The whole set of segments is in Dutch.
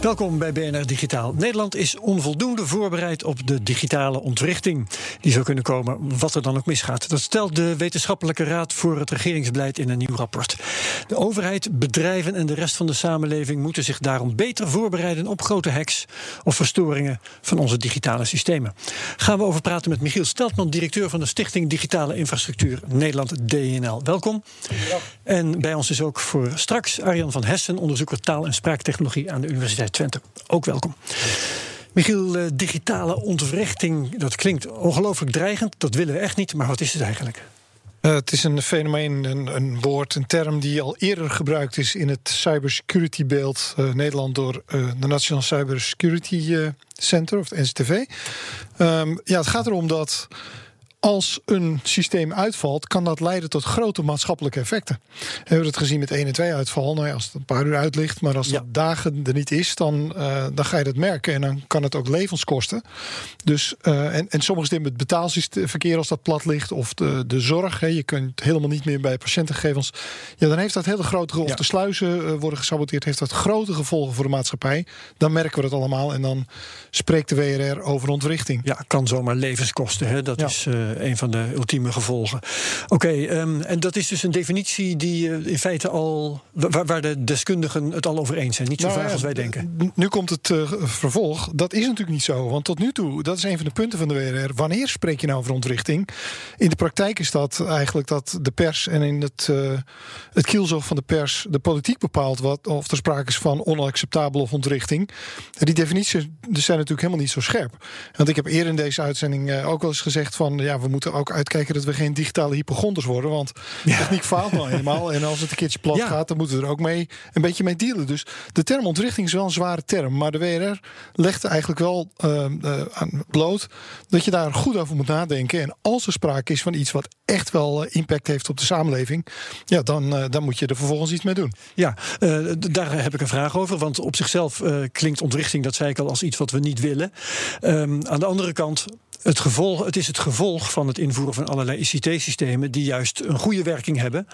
Welkom bij BNR Digitaal. Nederland is onvoldoende voorbereid op de digitale ontwrichting die zou kunnen komen, wat er dan ook misgaat. Dat stelt de Wetenschappelijke Raad voor het Regeringsbeleid in een nieuw rapport. De overheid, bedrijven en de rest van de samenleving moeten zich daarom beter voorbereiden op grote hacks of verstoringen van onze digitale systemen. Gaan we over praten met Michiel Steltman, directeur van de Stichting Digitale Infrastructuur Nederland DNL. Welkom. En bij ons is ook voor straks Arjan van Hessen, onderzoeker taal- en spraaktechnologie aan de Universiteit Twente. Ook welkom. Michiel, eh, digitale ontwrichting, dat klinkt ongelooflijk dreigend. Dat willen we echt niet, maar wat is het eigenlijk? Uh, het is een fenomeen, een, een, woord, een term die al eerder gebruikt is in het cybersecurity beeld uh, Nederland door de National Cybersecurity Center, of het NCTV. Um, ja, het gaat erom dat als een systeem uitvalt, kan dat leiden tot grote maatschappelijke effecten. We hebben het gezien met 1 en 2 uitval. Nou ja, als het een paar uur uitlicht, maar als ja. dat dagen er niet is, dan, uh, dan ga je dat merken. En dan kan het ook levens kosten. Dus, uh, en, en sommige dingen het betaalverkeer als dat plat ligt, of de, de zorg. Hè, je kunt helemaal niet meer bij patiëntengegevens. Ja, dan heeft dat hele grote. Of ja. de sluizen uh, worden gesaboteerd, heeft dat grote gevolgen voor de maatschappij. Dan merken we dat allemaal. En dan spreekt de WRR over ontwrichting. Ja, kan zomaar levens kosten. Hè? Dat is een van de ultieme gevolgen. Oké, okay, um, en dat is dus een definitie die uh, in feite al. Waar, waar, de deskundigen het al over eens zijn. Niet zo nou, vaag ja, als wij denken. Nu komt het uh, vervolg. Dat is natuurlijk niet zo. Want tot nu toe, dat is een van de punten van de WRR. Wanneer spreek je nou over ontwrichting? In de praktijk is dat eigenlijk dat de pers en in het, uh, het kielzog van de pers de politiek bepaalt wat, of er sprake is van onacceptabel of ontwrichting. En die definities zijn natuurlijk helemaal niet zo scherp. Want ik heb eerder in deze uitzending ook wel eens gezegd van ja, we moeten ook uitkijken dat we geen digitale hypochonders worden. Want ja. techniek faalt nou eenmaal. En als het een keertje plat ja. gaat, dan moeten we er ook mee een beetje mee dealen. Dus de term ontwrichting is wel een zware term. Maar de WRR legt eigenlijk wel uh, uh, aan bloot dat je daar goed over moet nadenken. En als er sprake is van iets wat echt wel uh, impact heeft op de samenleving, ja, dan, uh, dan moet je er vervolgens iets mee doen. Ja, daar heb ik een vraag over. Want op zichzelf klinkt ontwrichting, dat zei ik al, als iets wat we niet willen. Um, aan de andere kant het, gevolg, het is het gevolg van het invoeren van allerlei ICT-systemen die juist een goede werking hebben.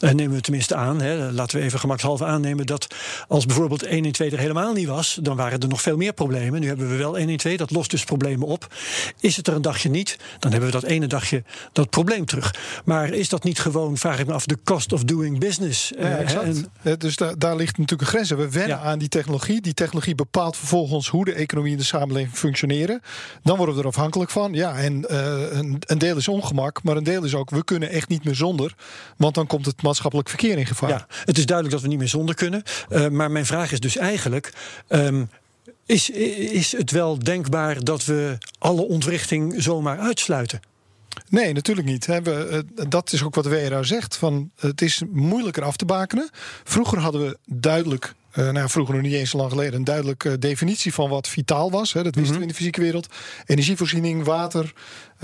Uh, nemen we tenminste aan. Hè. Laten we even gemakshalve aannemen dat als bijvoorbeeld 112 er helemaal niet was, dan waren er nog veel meer problemen. Nu hebben we wel 112, dat lost dus problemen op. Is het er een dagje niet, dan hebben we dat ene dagje dat probleem terug. Maar is dat niet gewoon, vraag ik me af, de cost of doing business? Ja, exact. En, dus da daar ligt natuurlijk een grens. We wennen ja. aan die technologie. Die technologie bepaalt vervolgens hoe de economie en de samenleving functioneren. Dan worden we er afhankelijk van. Ja, en uh, een, een, deel is ongemak, maar een deel is ook... we kunnen echt niet meer zonder, want dan komt het maatschappelijk verkeer in gevaar. Ja, het is duidelijk dat we niet meer zonder kunnen. Uh, maar mijn vraag is dus eigenlijk... Um, is, is het wel denkbaar dat we alle ontwrichting zomaar uitsluiten? Nee, natuurlijk niet. We, dat is ook wat de WRA zegt. Van, het is moeilijker af te bakenen. Vroeger hadden we duidelijk uh, nou, vroeger nog niet eens zo lang geleden een duidelijke uh, definitie van wat vitaal was. Hè, dat wisten mm -hmm. we in de fysieke wereld. Energievoorziening, water.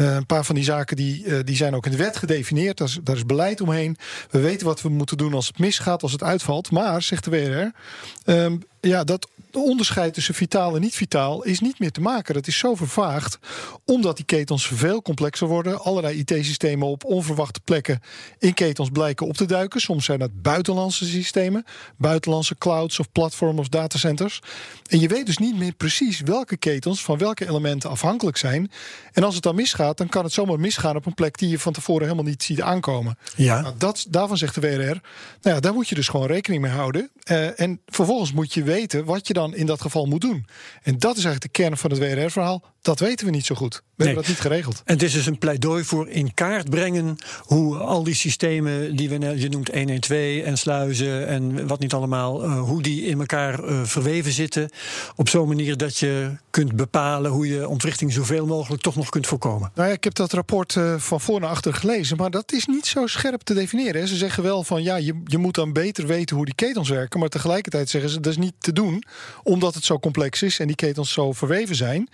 Uh, een paar van die zaken die, die zijn ook in de wet gedefinieerd. Daar is, is beleid omheen. We weten wat we moeten doen als het misgaat, als het uitvalt. Maar, zegt de WRR, um, ja, dat onderscheid tussen vitaal en niet vitaal is niet meer te maken. Dat is zo vervaagd, omdat die ketens veel complexer worden. Allerlei IT-systemen op onverwachte plekken in ketens blijken op te duiken. Soms zijn dat buitenlandse systemen, buitenlandse clouds of platforms of datacenters. En je weet dus niet meer precies welke ketens van welke elementen afhankelijk zijn. En als het dan misgaat, dan kan het zomaar misgaan op een plek die je van tevoren helemaal niet ziet aankomen. Ja. Nou, dat, daarvan zegt de WRR, nou ja, daar moet je dus gewoon rekening mee houden. Uh, en vervolgens moet je weten wat je dan in dat geval moet doen. En dat is eigenlijk de kern van het WRR-verhaal. Dat weten we niet zo goed. We Nee. hebben dat niet geregeld. En het is dus een pleidooi voor in kaart brengen hoe al die systemen die we je noemt 112 en sluizen en wat niet allemaal, eh, hoe die in elkaar eh, verweven zitten. Op zo'n manier dat je kunt bepalen hoe je ontwrichting zoveel mogelijk toch nog kunt voorkomen. Nou ja, ik heb dat rapport eh, van voor naar achter gelezen, maar dat is niet zo scherp te definiëren. hè. Ze zeggen wel van ja, je, je moet dan beter weten hoe die ketens werken, maar tegelijkertijd zeggen ze dat is niet te doen, omdat het zo complex is en die ketens zo verweven zijn.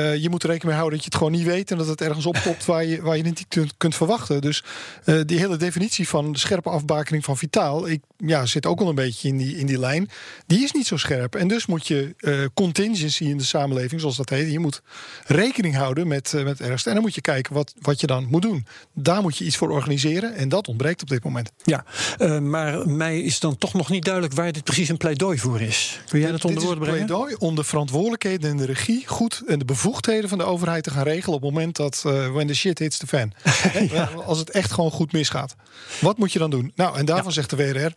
Eh, je moet er rekening mee houden dat je het gewoon niet weet en dat het ergens oppopt waar je, waar je het niet kunt, kunt verwachten. Dus eh, die hele definitie van scherpe afbakening van vitaal, ik ja, zit ook wel een beetje in die, in die lijn. Die is niet zo scherp. En dus moet je eh, contingency in de samenleving, zoals dat heet, je moet rekening houden met, met het ergste. En dan moet je kijken wat, wat je dan moet doen. Daar moet je iets voor organiseren en dat ontbreekt op dit moment. Ja, maar mij is dan toch nog niet duidelijk waar dit precies een pleidooi voor is. Kun jij dat onder woorden een brengen? pleidooi om de verantwoordelijkheden en de regie goed en de bevoegdheden van de overheid te gaan regelen op het moment dat eh when the shit hits the fan. Als het echt gewoon goed misgaat. Wat moet je dan doen? Nou, en daarvan zegt de WRR,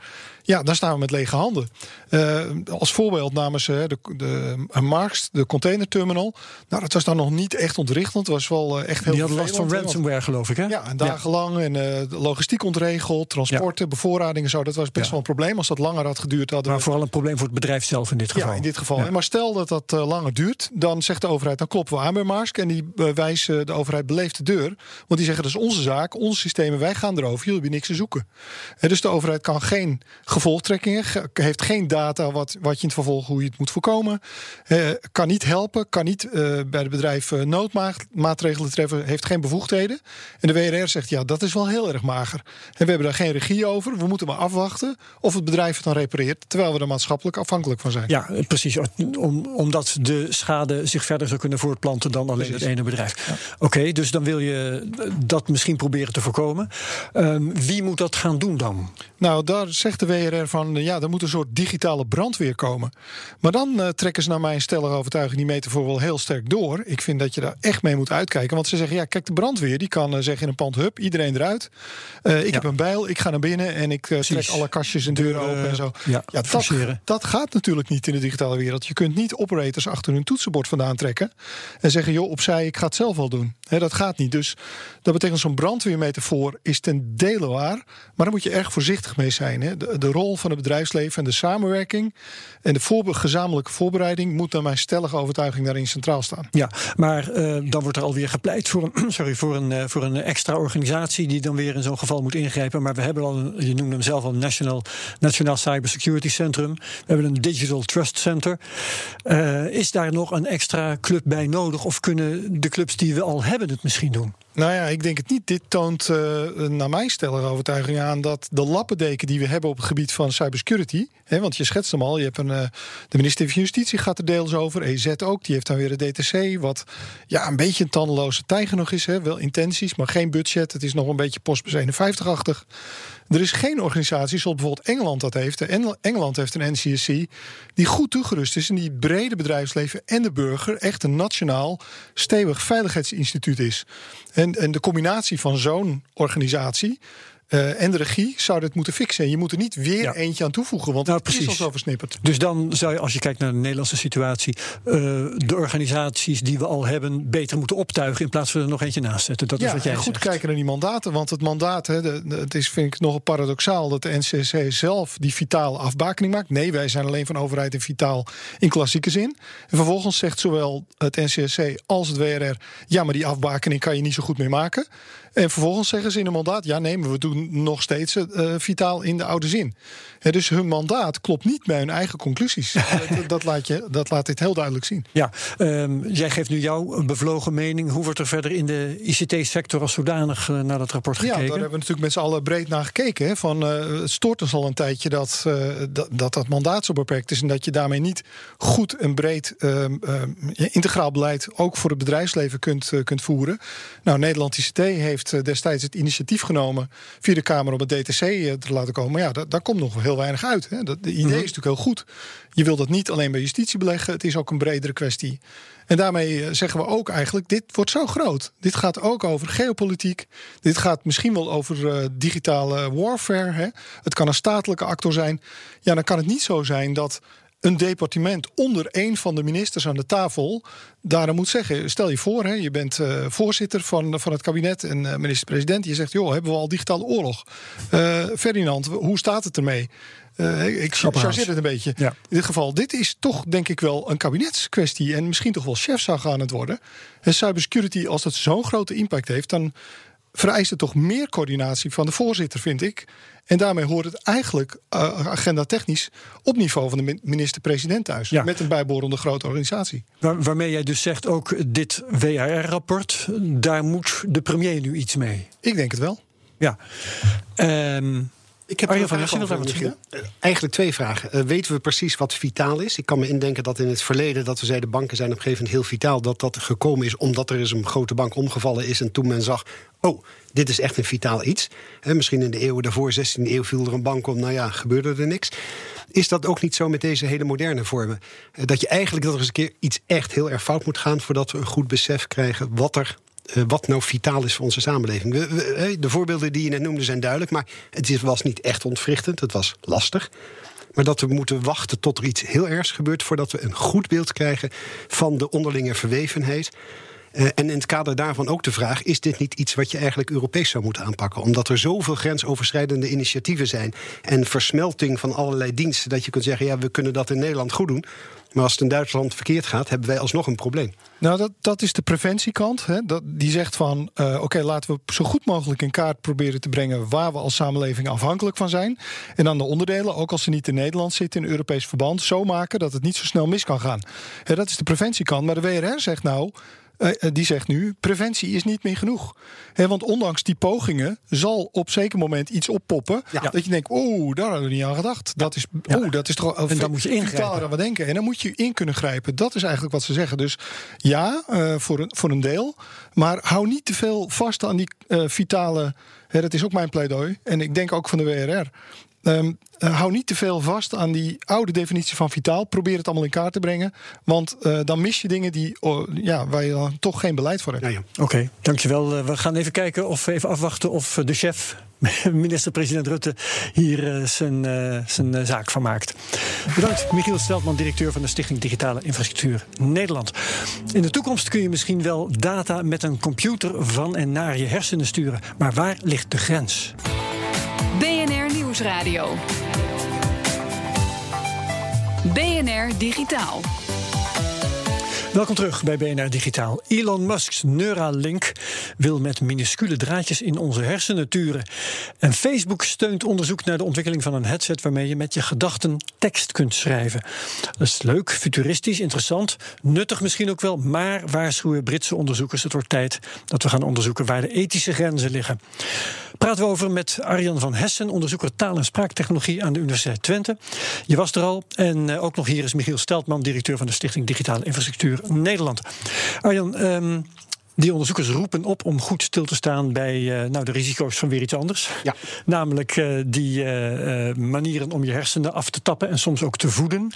ja, daar staan we met lege handen. Eh, als voorbeeld namen ze de, de, de Marks, de containerterminal. Nou, dat was dan nog niet echt ontwrichtend. Het was wel eh, echt heel Die hadden last van ransomware, geloof ik, hè? ja, en dagenlang. En eh, de logistiek ontregeld, transporten, bevoorradingen. Zo, dat was best Ja. wel een probleem. Als dat langer had geduurd, hadden Maar we vooral een probleem voor het bedrijf zelf in dit geval. ja, in dit geval. Maar stel dat dat eh, langer duurt, dan zegt de overheid: dan kloppen we aan bij Maersk. En die wijzen de overheid beleefd de deur. Want die zeggen: dat is onze zaak, onze systemen, wij gaan erover. Jullie hebben niks te zoeken. En dus de overheid kan geen gevolgtrekkingen, ge- heeft geen data wat, wat je in het vervolg hoe je het moet voorkomen. eh, kan niet helpen, kan niet eh, bij het bedrijf eh, noodmaatregelen treffen, heeft geen bevoegdheden. En de WRR zegt: ja, dat is wel heel erg mager. En we hebben daar geen regie over. We moeten maar afwachten of het bedrijf het dan repareert. Terwijl we er maatschappelijk afhankelijk van zijn. Ja, precies. Om, omdat de schade zich verder zou kunnen voortplanten dan alleen Precies. het ene bedrijf. Oké, dus dan wil je dat misschien proberen te voorkomen. Ehm, wie moet dat gaan doen dan? Nou, daar zegt de WRR van, eh, ja, er moet een soort digitale brandweer komen. Maar dan eh, trekken ze naar mijn stellige overtuiging die metafoor wel heel sterk door. Ik vind dat je daar echt mee moet uitkijken. Want ze zeggen, ja, kijk, de brandweer die kan eh, zeggen in een pand, hup, iedereen eruit. Ik heb een bijl, ik ga naar binnen en ik trek alle kastjes en deuren open en zo. ja, dat, gaat natuurlijk niet in de digitale wereld. Je kunt niet operators achter hun toetsenbord vandaan trekken en zeggen, joh, opzij, ik ga het zelf wel doen. Dat gaat niet. Dus dat betekent zo'n brandweermetafoor is ten dele waar, maar daar moet je erg voorzichtig mee zijn. Hè. De, de rol van het bedrijfsleven en de samenwerking en de voorbe- gezamenlijke voorbereiding moet naar mijn stellige overtuiging daarin centraal staan. Ja, maar eh, dan wordt er alweer gepleit voor een, sorry, voor, een, eh, voor een extra organisatie die dan weer in zo'n geval moet ingrijpen. Maar we hebben al, een, je noemde hem zelf al, National, Nationaal Cybersecurity Centrum. We hebben een Digital Trust Center. Eh, is daar nog een extra club bij nodig? Of kunnen de clubs die we al hebben het misschien doen? Nou ja, ik denk het niet. Dit toont uh, naar mijn stellige overtuiging aan dat de lappendeken die we hebben op het gebied van cybersecurity. Hè, want je schetst hem al. Je hebt een, uh, de minister van Justitie gaat er deels over. EZ ook. Die heeft dan weer de DTC. Wat ja, een beetje een tandeloze tijger nog is. Hè. Wel intenties, maar geen budget. Het is nog een beetje postbus 51-achtig. Er is geen organisatie zoals bijvoorbeeld Engeland dat heeft. Engel Engeland heeft een NCSC die goed toegerust is. En die brede bedrijfsleven en de burger echt een nationaal stevig veiligheidsinstituut is. En, en de combinatie van zo'n organisatie uh, en de regie zou dit moeten fixen. En je moet er niet weer ja. eentje aan toevoegen, want nou, het precies. is al zo versnipperd. Dus dan zou je, als je kijkt naar de Nederlandse situatie, uh, de organisaties die we al hebben beter moeten optuigen in plaats van er nog eentje naast zetten. Dat ja, is wat jij goed zegt. kijken naar die mandaten, want het mandaat, hè, de, de, het is vind ik nogal paradoxaal dat de NCC zelf die vitale afbakening maakt. Nee, wij zijn alleen van overheid en vitaal in klassieke zin. En vervolgens zegt zowel het NCSC als het WRR, ja, maar die afbakening kan je niet zo goed meer maken. En vervolgens zeggen ze in een mandaat: ja, nee, maar we doen nog steeds uh, vitaal in de oude zin. Dus hun mandaat klopt niet bij hun eigen conclusies. dat, dat, laat je, dat laat dit heel duidelijk zien. Ja, um, jij geeft nu jouw bevlogen mening. Hoe wordt er verder in de ICT-sector als zodanig uh, naar dat rapport gekeken? Ja, daar hebben we natuurlijk met z'n allen breed naar gekeken. Hè, van, uh, het stoort ons al een tijdje dat, dat, dat dat mandaat zo beperkt is. En dat je daarmee niet goed en breed integraal beleid ook voor het bedrijfsleven kunt, kunt voeren. Nou, Nederland ICT heeft destijds het initiatief genomen via de Kamer om het DTC te laten komen. Maar ja, daar, daar komt nog heel weinig uit. Hè. Dat, de idee mm-hmm. is natuurlijk heel goed. Je wil dat niet alleen bij justitie beleggen. Het is ook een bredere kwestie. En daarmee zeggen we ook eigenlijk, dit wordt zo groot. Dit gaat ook over geopolitiek. Dit gaat misschien wel over uh, digitale warfare. Hè. Het kan een statelijke actor zijn. Ja, dan kan het niet zo zijn dat een departement onder een van de ministers aan de tafel daar moet zeggen: stel je voor, hè, je bent uh, voorzitter van, van het kabinet en uh, minister-president. Je zegt: joh, hebben we al digitale oorlog? Uh, Ferdinand, hoe staat het ermee? ik chargeer het een beetje. Ja. In dit geval, dit is toch denk ik wel een kabinetskwestie en misschien toch wel chefzag aan het worden. En cybersecurity, als dat zo'n grote impact heeft, dan vereist het toch meer coördinatie van de voorzitter, vind ik. En daarmee hoort het eigenlijk uh, agenda technisch op niveau van de minister-president thuis. Met een bijbehorende grote organisatie. Waar, waarmee jij dus zegt ook dit WRR-rapport, daar moet de premier nu iets mee. Ik denk het wel. Ja. Um, ik heb Arjen van Hessen Eigenlijk twee vragen. Uh, weten we precies wat vitaal is? Ik kan me indenken dat in het verleden dat we zeiden banken zijn op een gegeven moment heel vitaal. Dat dat gekomen is omdat er eens een grote bank omgevallen is. En toen men zag, oh, dit is echt een vitaal iets. En misschien in de eeuw daarvoor, 16e eeuw, viel er een bank om. Nou ja, gebeurde er niks. Is dat ook niet zo met deze hele moderne vormen? Uh, dat je eigenlijk dat er eens een keer iets echt heel erg fout moet gaan voordat we een goed besef krijgen wat er wat nou vitaal is voor onze samenleving. De voorbeelden die je net noemde zijn duidelijk, maar het was niet echt ontwrichtend. Het was lastig. Maar dat we moeten wachten tot er iets heel ergs gebeurt voordat we een goed beeld krijgen van de onderlinge verwevenheid. Uh, en in het kader daarvan ook de vraag: is dit niet iets wat je eigenlijk Europees zou moeten aanpakken? Omdat er zoveel grensoverschrijdende initiatieven zijn en versmelting van allerlei diensten, dat je kunt zeggen: ja, we kunnen dat in Nederland goed doen. Maar als het in Duitsland verkeerd gaat, hebben wij alsnog een probleem. Nou, dat, dat is de preventiekant. Hè. Dat, die zegt van, uh, oké, laten we zo goed mogelijk in kaart proberen te brengen... waar we als samenleving afhankelijk van zijn. En dan de onderdelen, ook als ze niet in Nederland zitten... in Europees verband, zo maken dat het niet zo snel mis kan gaan. Hè, dat is de preventiekant. Maar de WRR zegt nou... Uh, die zegt nu: preventie is niet meer genoeg. He, want ondanks die pogingen zal op zeker moment iets oppoppen. Ja. Dat je denkt: oh, daar hadden we niet aan gedacht. Dat is, ja. oh, dat is toch. En dan moet je ingrijpen. we denken. En dan moet je in kunnen grijpen. Dat is eigenlijk wat ze zeggen. Dus ja, uh, voor, een, voor een deel. Maar hou niet te veel vast aan die uh, vitale. Hè, dat is ook mijn pleidooi. En ik denk ook van de WRR. Um, uh, hou niet te veel vast aan die oude definitie van vitaal. Probeer het allemaal in kaart te brengen. Want uh, dan mis je dingen die, oh, ja, waar je dan toch geen beleid voor hebt. Ja, ja. Oké, okay, dankjewel. Uh, we gaan even kijken of even afwachten of de chef, minister-president Rutte, hier zijn, zijn zaak van maakt. Bedankt, Michiel Steltman, directeur van de Stichting Digitale Infrastructuur Nederland. In de toekomst kun je misschien wel data met een computer van en naar je hersenen sturen. Maar waar ligt de grens? BNR Digitaal. Welkom terug bij BNR Digitaal. Elon Musk's Neuralink wil met minuscule draadjes in onze hersenen turen. En Facebook steunt onderzoek naar de ontwikkeling van een headset waarmee je met je gedachten tekst kunt schrijven. Dat is leuk, futuristisch, interessant, nuttig misschien ook wel, maar waarschuwen Britse onderzoekers: het wordt tijd dat we gaan onderzoeken waar de ethische grenzen liggen. Praten we over met Arjan van Hessen, onderzoeker taal- en spraaktechnologie aan de Universiteit Twente. Je was er al. En eh, ook nog hier is Michiel Steltman, directeur van de Stichting Digitale Infrastructuur Nederland. Arjan, ehm, die onderzoekers roepen op om goed stil te staan bij uh, nou, de risico's van weer iets anders. Ja. Namelijk uh, die uh, manieren om je hersenen af te tappen en soms ook te voeden.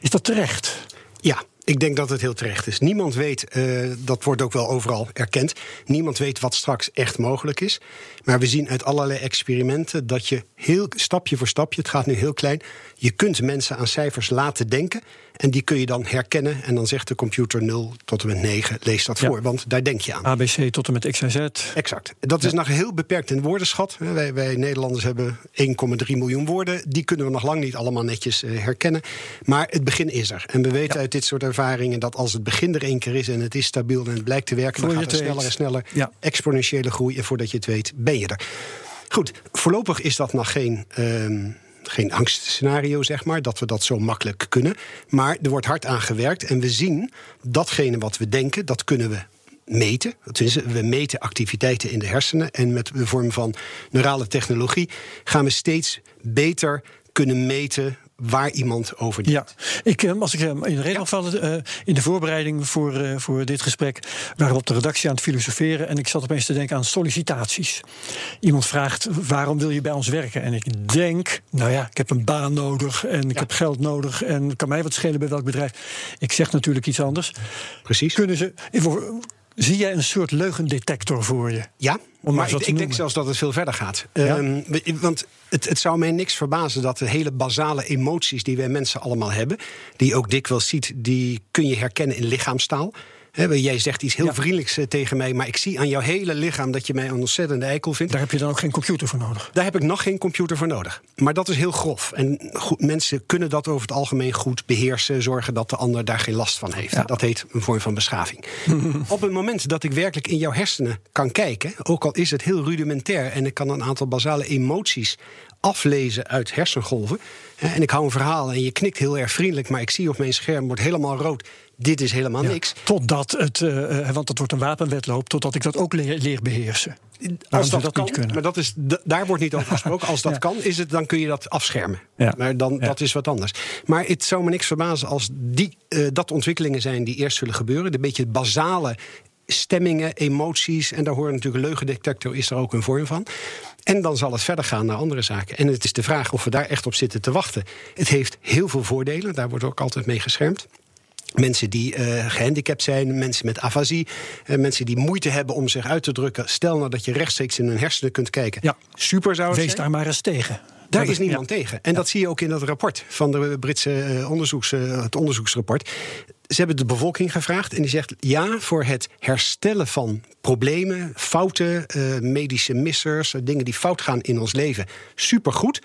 Is dat terecht? Ja, ik denk dat het heel terecht is. Niemand weet, uh, dat wordt ook wel overal erkend, niemand weet wat straks echt mogelijk is. Maar we zien uit allerlei experimenten dat je heel stapje voor stapje, het gaat nu heel klein, je kunt mensen aan cijfers laten denken. En die kun je dan herkennen. En dan zegt de computer 0 tot en met 9, lees dat voor, want daar denk je aan. ABC tot en met XYZ. Exact. Dat is nog heel beperkt in woordenschat. Wij, wij Nederlanders hebben 1,3 miljoen woorden. Die kunnen we nog lang niet allemaal netjes uh, herkennen. Maar het begin is er. En we weten ja. uit dit soort ervaringen dat als het begin er één keer is en het is stabiel en het blijkt te werken, dan gaat het sneller en sneller. Ja. Exponentiële groei. En voordat je het weet, ben je er. Goed, voorlopig is dat nog geen. Uh, geen angstscenario, zeg maar, dat we dat zo makkelijk kunnen. Maar er wordt hard aan gewerkt en we zien datgene wat we denken, dat kunnen we meten. We meten activiteiten in de hersenen en met de vorm van neurale technologie gaan we steeds beter kunnen meten waar iemand over denkt. Ja, ik, eh, als ik eh, in de reden vallen, uh, in de voorbereiding voor, voor dit gesprek waren we op de redactie aan het filosoferen en ik zat opeens te denken aan sollicitaties. Iemand vraagt waarom wil je bij ons werken? En ik denk, nou ja, ik heb een baan nodig en ik ja. heb geld nodig en kan mij wat schelen bij welk bedrijf. Ik zeg natuurlijk iets anders. Precies. Kunnen ze zie jij een soort leugendetector voor je? Ja, Om maar ik, ik denk zelfs dat het veel verder gaat. Ja? Ehm, want het, het zou mij niks verbazen dat de hele basale emoties die wij mensen allemaal hebben, die je ook dikwijls ziet, die kun je herkennen in lichaamstaal. Hè, jij zegt iets heel Ja. vriendelijks eh, tegen mij, maar ik zie aan jouw hele lichaam dat je mij een ontzettende eikel vindt. Daar heb je dan ook geen computer voor nodig. Daar heb ik nog geen computer voor nodig. Maar dat is heel grof. En goed, mensen kunnen dat over het algemeen goed beheersen, zorgen dat de ander daar geen last van heeft. Ja. Dat heet een vorm van beschaving. Op het moment dat ik werkelijk in jouw hersenen kan kijken, ook al is het heel rudimentair en ik kan een aantal basale emoties aflezen uit hersengolven. En ik hou een verhaal en je knikt heel erg vriendelijk, maar ik zie op mijn scherm wordt helemaal rood. Dit is helemaal Ja, niks. Totdat het, eh, eh, want het wordt een wapenwedloop, totdat ik dat ook leer, leer beheersen. Als dat, dat niet kan, kunnen? maar dat is, daar wordt niet over gesproken. Als dat Ja. kan, is het, dan kun je dat afschermen. Ja. Maar dan, dat is wat anders. Maar het zou me niks verbazen als die, eh, dat ontwikkelingen zijn die eerst zullen gebeuren. De beetje basale stemmingen, emoties. En daar hoort natuurlijk leugendetector, is er ook een vorm van. En dan zal het verder gaan naar andere zaken. En het is de vraag of we daar echt op zitten te wachten. Het heeft heel veel voordelen, daar wordt ook altijd mee geschermd. Mensen die eh, gehandicapt zijn, mensen met afasie, eh, mensen die moeite hebben om zich uit te drukken. Stel nou dat je rechtstreeks in hun hersenen kunt kijken. Ja. Super zou het Wees zijn. daar maar eens tegen. Daar is niemand tegen. En dat zie je ook in dat rapport van de Britse eh, onderzoeks, het onderzoeksrapport. Ze hebben de bevolking gevraagd en die zegt ja, voor het herstellen van problemen, fouten, medische missers, dingen die fout gaan in ons leven, supergoed.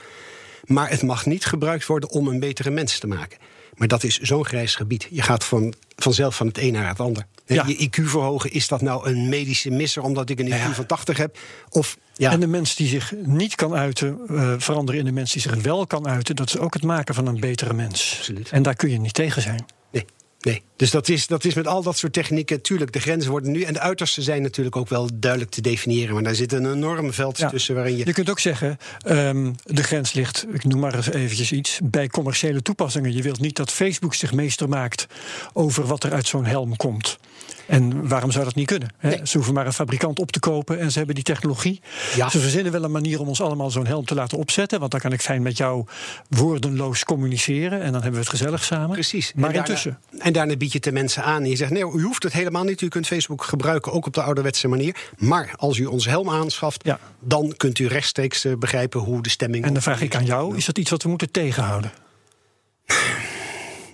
Maar het mag niet gebruikt worden om een betere mens te maken. Maar dat is zo'n grijs gebied. Je gaat van, vanzelf van het een naar het ander. Ja. Je IQ verhogen, is dat nou een medische misser omdat ik een IQ Ja. van 80 heb? Of ja, En de mens die zich niet kan uiten, eh, veranderen in de mens die zich wel kan uiten. Dat is ook het maken van een betere mens. Absoluut. En daar kun je niet tegen zijn. Nee, nee. Dus dat is, dat is met al dat soort technieken. Tuurlijk, de grenzen worden nu. En de uitersten zijn natuurlijk ook wel duidelijk te definiëren. Maar daar zit een enorm veld Ja. tussen waarin je. Je kunt ook zeggen, ehm, de grens ligt, ik noem maar eens eventjes iets, bij commerciële toepassingen. Je wilt niet dat Facebook zich meester maakt over wat er uit zo'n helm komt. En waarom zou dat niet kunnen? Hè? Nee. Ze hoeven maar een fabrikant op te kopen en ze hebben die technologie. Ja. Ze verzinnen wel een manier om ons allemaal zo'n helm te laten opzetten. Want dan kan ik fijn met jou woordenloos communiceren. En dan hebben we het gezellig samen. Precies. Maar en daarna, intussen. En daarna bied je het de mensen aan. En je zegt: nee, u hoeft het helemaal niet. U kunt Facebook gebruiken, ook op de ouderwetse manier. Maar als u ons helm aanschaft, Ja. dan kunt u rechtstreeks eh, begrijpen hoe de stemming. En dan vraag ik aan jou, is dat iets wat we moeten tegenhouden?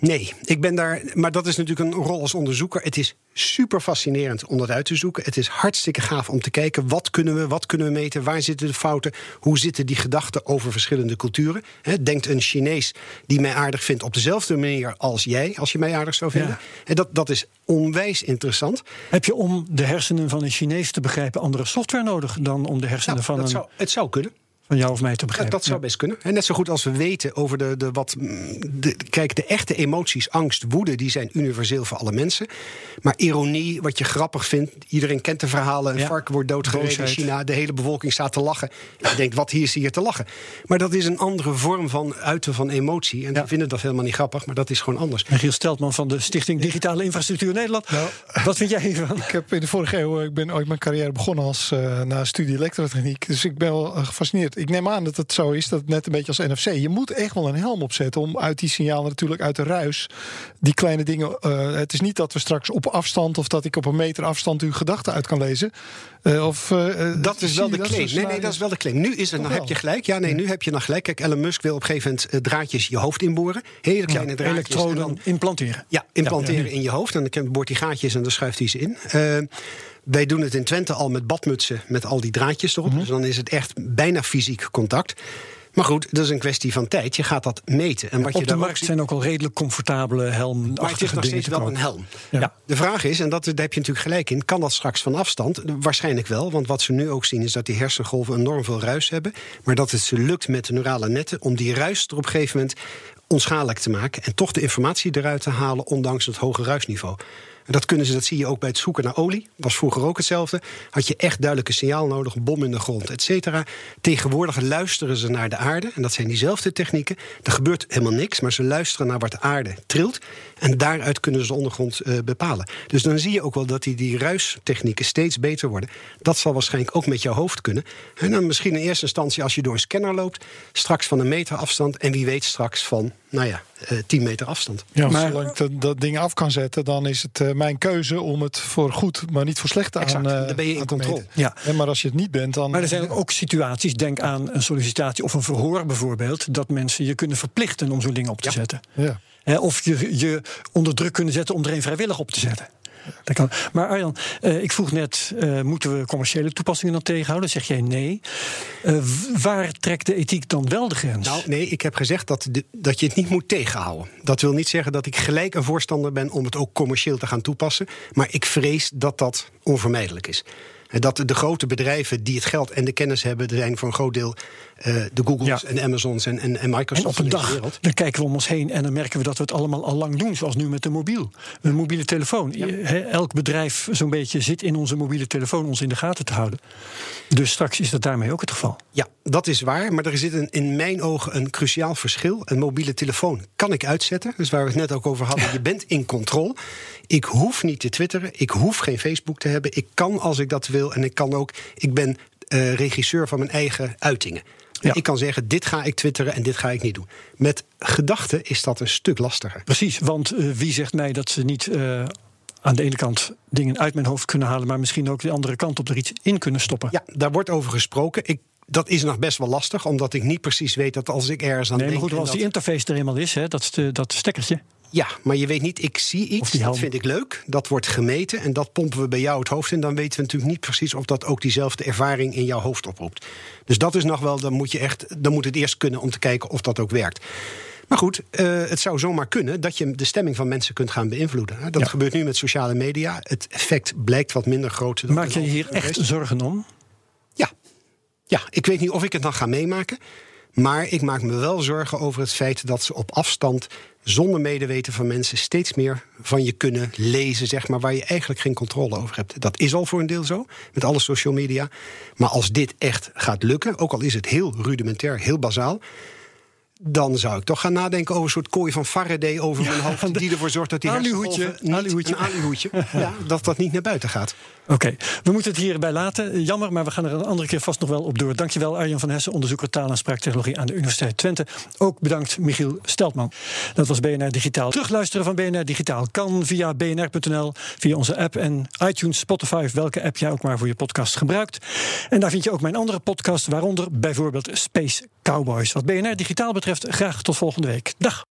Nee, ik ben daar. Maar dat is natuurlijk een rol als onderzoeker. Het is super fascinerend om dat uit te zoeken. Het is hartstikke gaaf om te kijken. Wat kunnen we, wat kunnen we meten? Waar zitten de fouten? Hoe zitten die gedachten over verschillende culturen? Denkt een Chinees die mij aardig vindt op dezelfde manier als jij, als je mij aardig zou vinden? Ja. En dat, dat is onwijs interessant. Heb je om de hersenen van een Chinees te begrijpen andere software nodig dan om de hersenen Nou, van, dat een, zou, het zou kunnen. Van jou of mij te Dat, begrijpen? dat zou best kunnen. En net zo goed als we weten over de, de wat. mm, De, kijk, de echte emoties, angst, woede, die zijn universeel voor alle mensen. Maar ironie, wat je grappig vindt. Iedereen kent de verhalen. Een Ja. varken wordt doodgereden in. China. De hele bevolking staat te lachen. En je denkt, wat hier is hier te lachen? Maar dat is een andere vorm van uiten van emotie. En Ja. ze vinden dat helemaal niet grappig, maar dat is gewoon anders. Michiel Steltman van de Stichting Digitale Infrastructuur Nederland. Nou, Wat vind jij hiervan? Ik heb in de vorige eeuw, ik ben ooit mijn carrière begonnen als eh na studie elektrotechniek. Dus ik ben wel eh, gefascineerd. Ik neem aan dat het zo is, dat het net een beetje als NFC. Je moet echt wel een helm opzetten om uit die signalen natuurlijk uit de ruis, die kleine dingen. eh, het is niet dat we straks op afstand of dat ik op een meter afstand uw gedachten uit kan lezen. Eh, of, eh, Dat is wel de claim. Nee, nee, dat is wel de claim. Nu is het, wel? heb je gelijk. Ja, nee, nu heb je dan gelijk. Kijk, Elon Musk wil op een gegeven moment draadjes je hoofd inboren. Hele kleine draadjes. en Elektroden dan- implanteren. Ja, implanteren Ja, in je hoofd. En dan boort hij gaatjes en dan schuift hij ze in. Wij doen het in Twente al met badmutsen met al die draadjes erop. Mhm. Dus dan is het echt bijna fysiek contact. Maar goed, dat is een kwestie van tijd. Je gaat dat meten. En wat je Op de daar ook markt ziet- zijn ook al redelijk comfortabele helmachtige maar het is nog steeds te wel een helm. Ja. De vraag is, en dat, daar heb je natuurlijk gelijk in, kan dat straks van afstand? Waarschijnlijk wel, want wat ze nu ook zien is dat die hersengolven enorm veel ruis hebben. Maar dat het ze lukt met de neurale netten om die ruis er op een gegeven moment onschadelijk te maken. En toch de informatie eruit te halen, ondanks het hoge ruisniveau. En dat kunnen ze, dat zie je ook bij het zoeken naar olie. Was vroeger ook hetzelfde. Had je echt duidelijke signaal nodig, een bom in de grond, et cetera. Tegenwoordig luisteren ze naar de aarde. En dat zijn diezelfde technieken. Er gebeurt helemaal niks, maar ze luisteren naar wat de aarde trilt. En daaruit kunnen ze de ondergrond eh, bepalen. Dus dan zie je ook wel dat die, die ruistechnieken steeds beter worden. Dat zal waarschijnlijk ook met jouw hoofd kunnen. En dan misschien in eerste instantie als je door een scanner loopt. Straks van een meter afstand. En wie weet straks van, nou ja, eh 10 meter afstand. Ja, Maar- zolang ik dat, dat ding af kan zetten, dan is het eh, mijn keuze om het voor goed, maar niet voor slecht Exact, aan. dan ben je in controle. Ja. En maar als je het niet bent, dan. Maar er zijn ook situaties, denk aan een sollicitatie of een verhoor bijvoorbeeld, dat mensen je kunnen verplichten om zo'n ding op te Ja. zetten. Ja. Hè, of je je onder druk kunnen zetten om er een vrijwillig op te zetten. Dat. Maar Arjan, eh, ik vroeg net, eh, moeten we commerciële toepassingen dan tegenhouden? Zeg jij nee. Eh, waar trekt de ethiek dan wel de grens? Nou, nee, ik heb gezegd dat, dat je het niet moet tegenhouden. Dat wil niet zeggen dat ik gelijk een voorstander ben om het ook commercieel te gaan toepassen. Maar ik vrees dat dat onvermijdelijk is. Dat de grote bedrijven die het geld en de kennis hebben, er zijn voor een groot deel eh, de Googles Ja. en Amazons en, en, en Microsoft en op een van deze dag wereld. dan kijken we om ons heen en dan merken we dat we het allemaal al lang doen. Zoals nu met de mobiel. Een mobiele telefoon. Elk bedrijf zo'n beetje zit in onze mobiele telefoon ons in de gaten te houden. Dus straks is dat daarmee ook het geval. Ja, dat is waar. Maar er zit een, in mijn ogen een cruciaal verschil. Een mobiele telefoon kan ik uitzetten. Dus waar we het net ook over hadden. Je bent in controle. Ik hoef niet te twitteren. Ik hoef geen Facebook te hebben. Ik kan als ik dat wil. En ik kan ook. Ik ben eh, regisseur van mijn eigen uitingen. Ja. Ik kan zeggen, dit ga ik twitteren en dit ga ik niet doen. Met gedachten is dat een stuk lastiger. Precies, want eh, wie zegt mij dat ze niet eh, aan de ene kant dingen uit mijn hoofd kunnen halen, maar misschien ook de andere kant op er iets in kunnen stoppen? Ja, daar wordt over gesproken. Ik, dat is nog best wel lastig, omdat ik niet precies weet dat als ik ergens aan Nee, maar denk... goed, en als die interface er eenmaal is, hè, dat stekkertje. Ja, maar je weet niet, ik zie iets, dat vind ik leuk. Dat wordt gemeten en dat pompen we bij jou het hoofd in. Dan weten we natuurlijk niet precies of dat ook diezelfde ervaring in jouw hoofd oproept. Dus dat is nog wel, dan moet je echt, dan moet het eerst kunnen om te kijken of dat ook werkt. Maar goed, eh, het zou zomaar kunnen dat je de stemming van mensen kunt gaan beïnvloeden. hè. Dat Ja. gebeurt nu met sociale media. Het effect blijkt wat minder groot. dan Maak je hier echt zorgen om? Ja. ja, ik weet niet of ik het dan ga meemaken. Maar ik maak me wel zorgen over het feit dat ze op afstand, zonder medeweten van mensen, steeds meer van je kunnen lezen, zeg maar, waar je eigenlijk geen controle over hebt. Dat is al voor een deel zo, met alle social media. Maar als dit echt gaat lukken, ook al is het heel rudimentair, heel bazaal. Dan zou ik toch gaan nadenken over een soort kooi van Faraday over mijn hoofd. Die ervoor zorgt dat die. Een aluhoedje. ja, dat dat niet naar buiten gaat. Oké, we moeten het hierbij laten. Jammer, maar we gaan er een andere keer vast nog wel op door. Dankjewel Arjan van Hessen, onderzoeker taal- en spraaktechnologie aan de Universiteit Twente. Ook bedankt Michiel Steltman. Dat was BNR Digitaal. Terugluisteren van BNR Digitaal kan via bnr.nl, via onze app en iTunes, Spotify welke app jij ook maar voor je podcast gebruikt. En daar vind je ook mijn andere podcast, waaronder bijvoorbeeld Space Cowboys. Wat BNR Digitaal betreft, graag tot volgende week. Dag.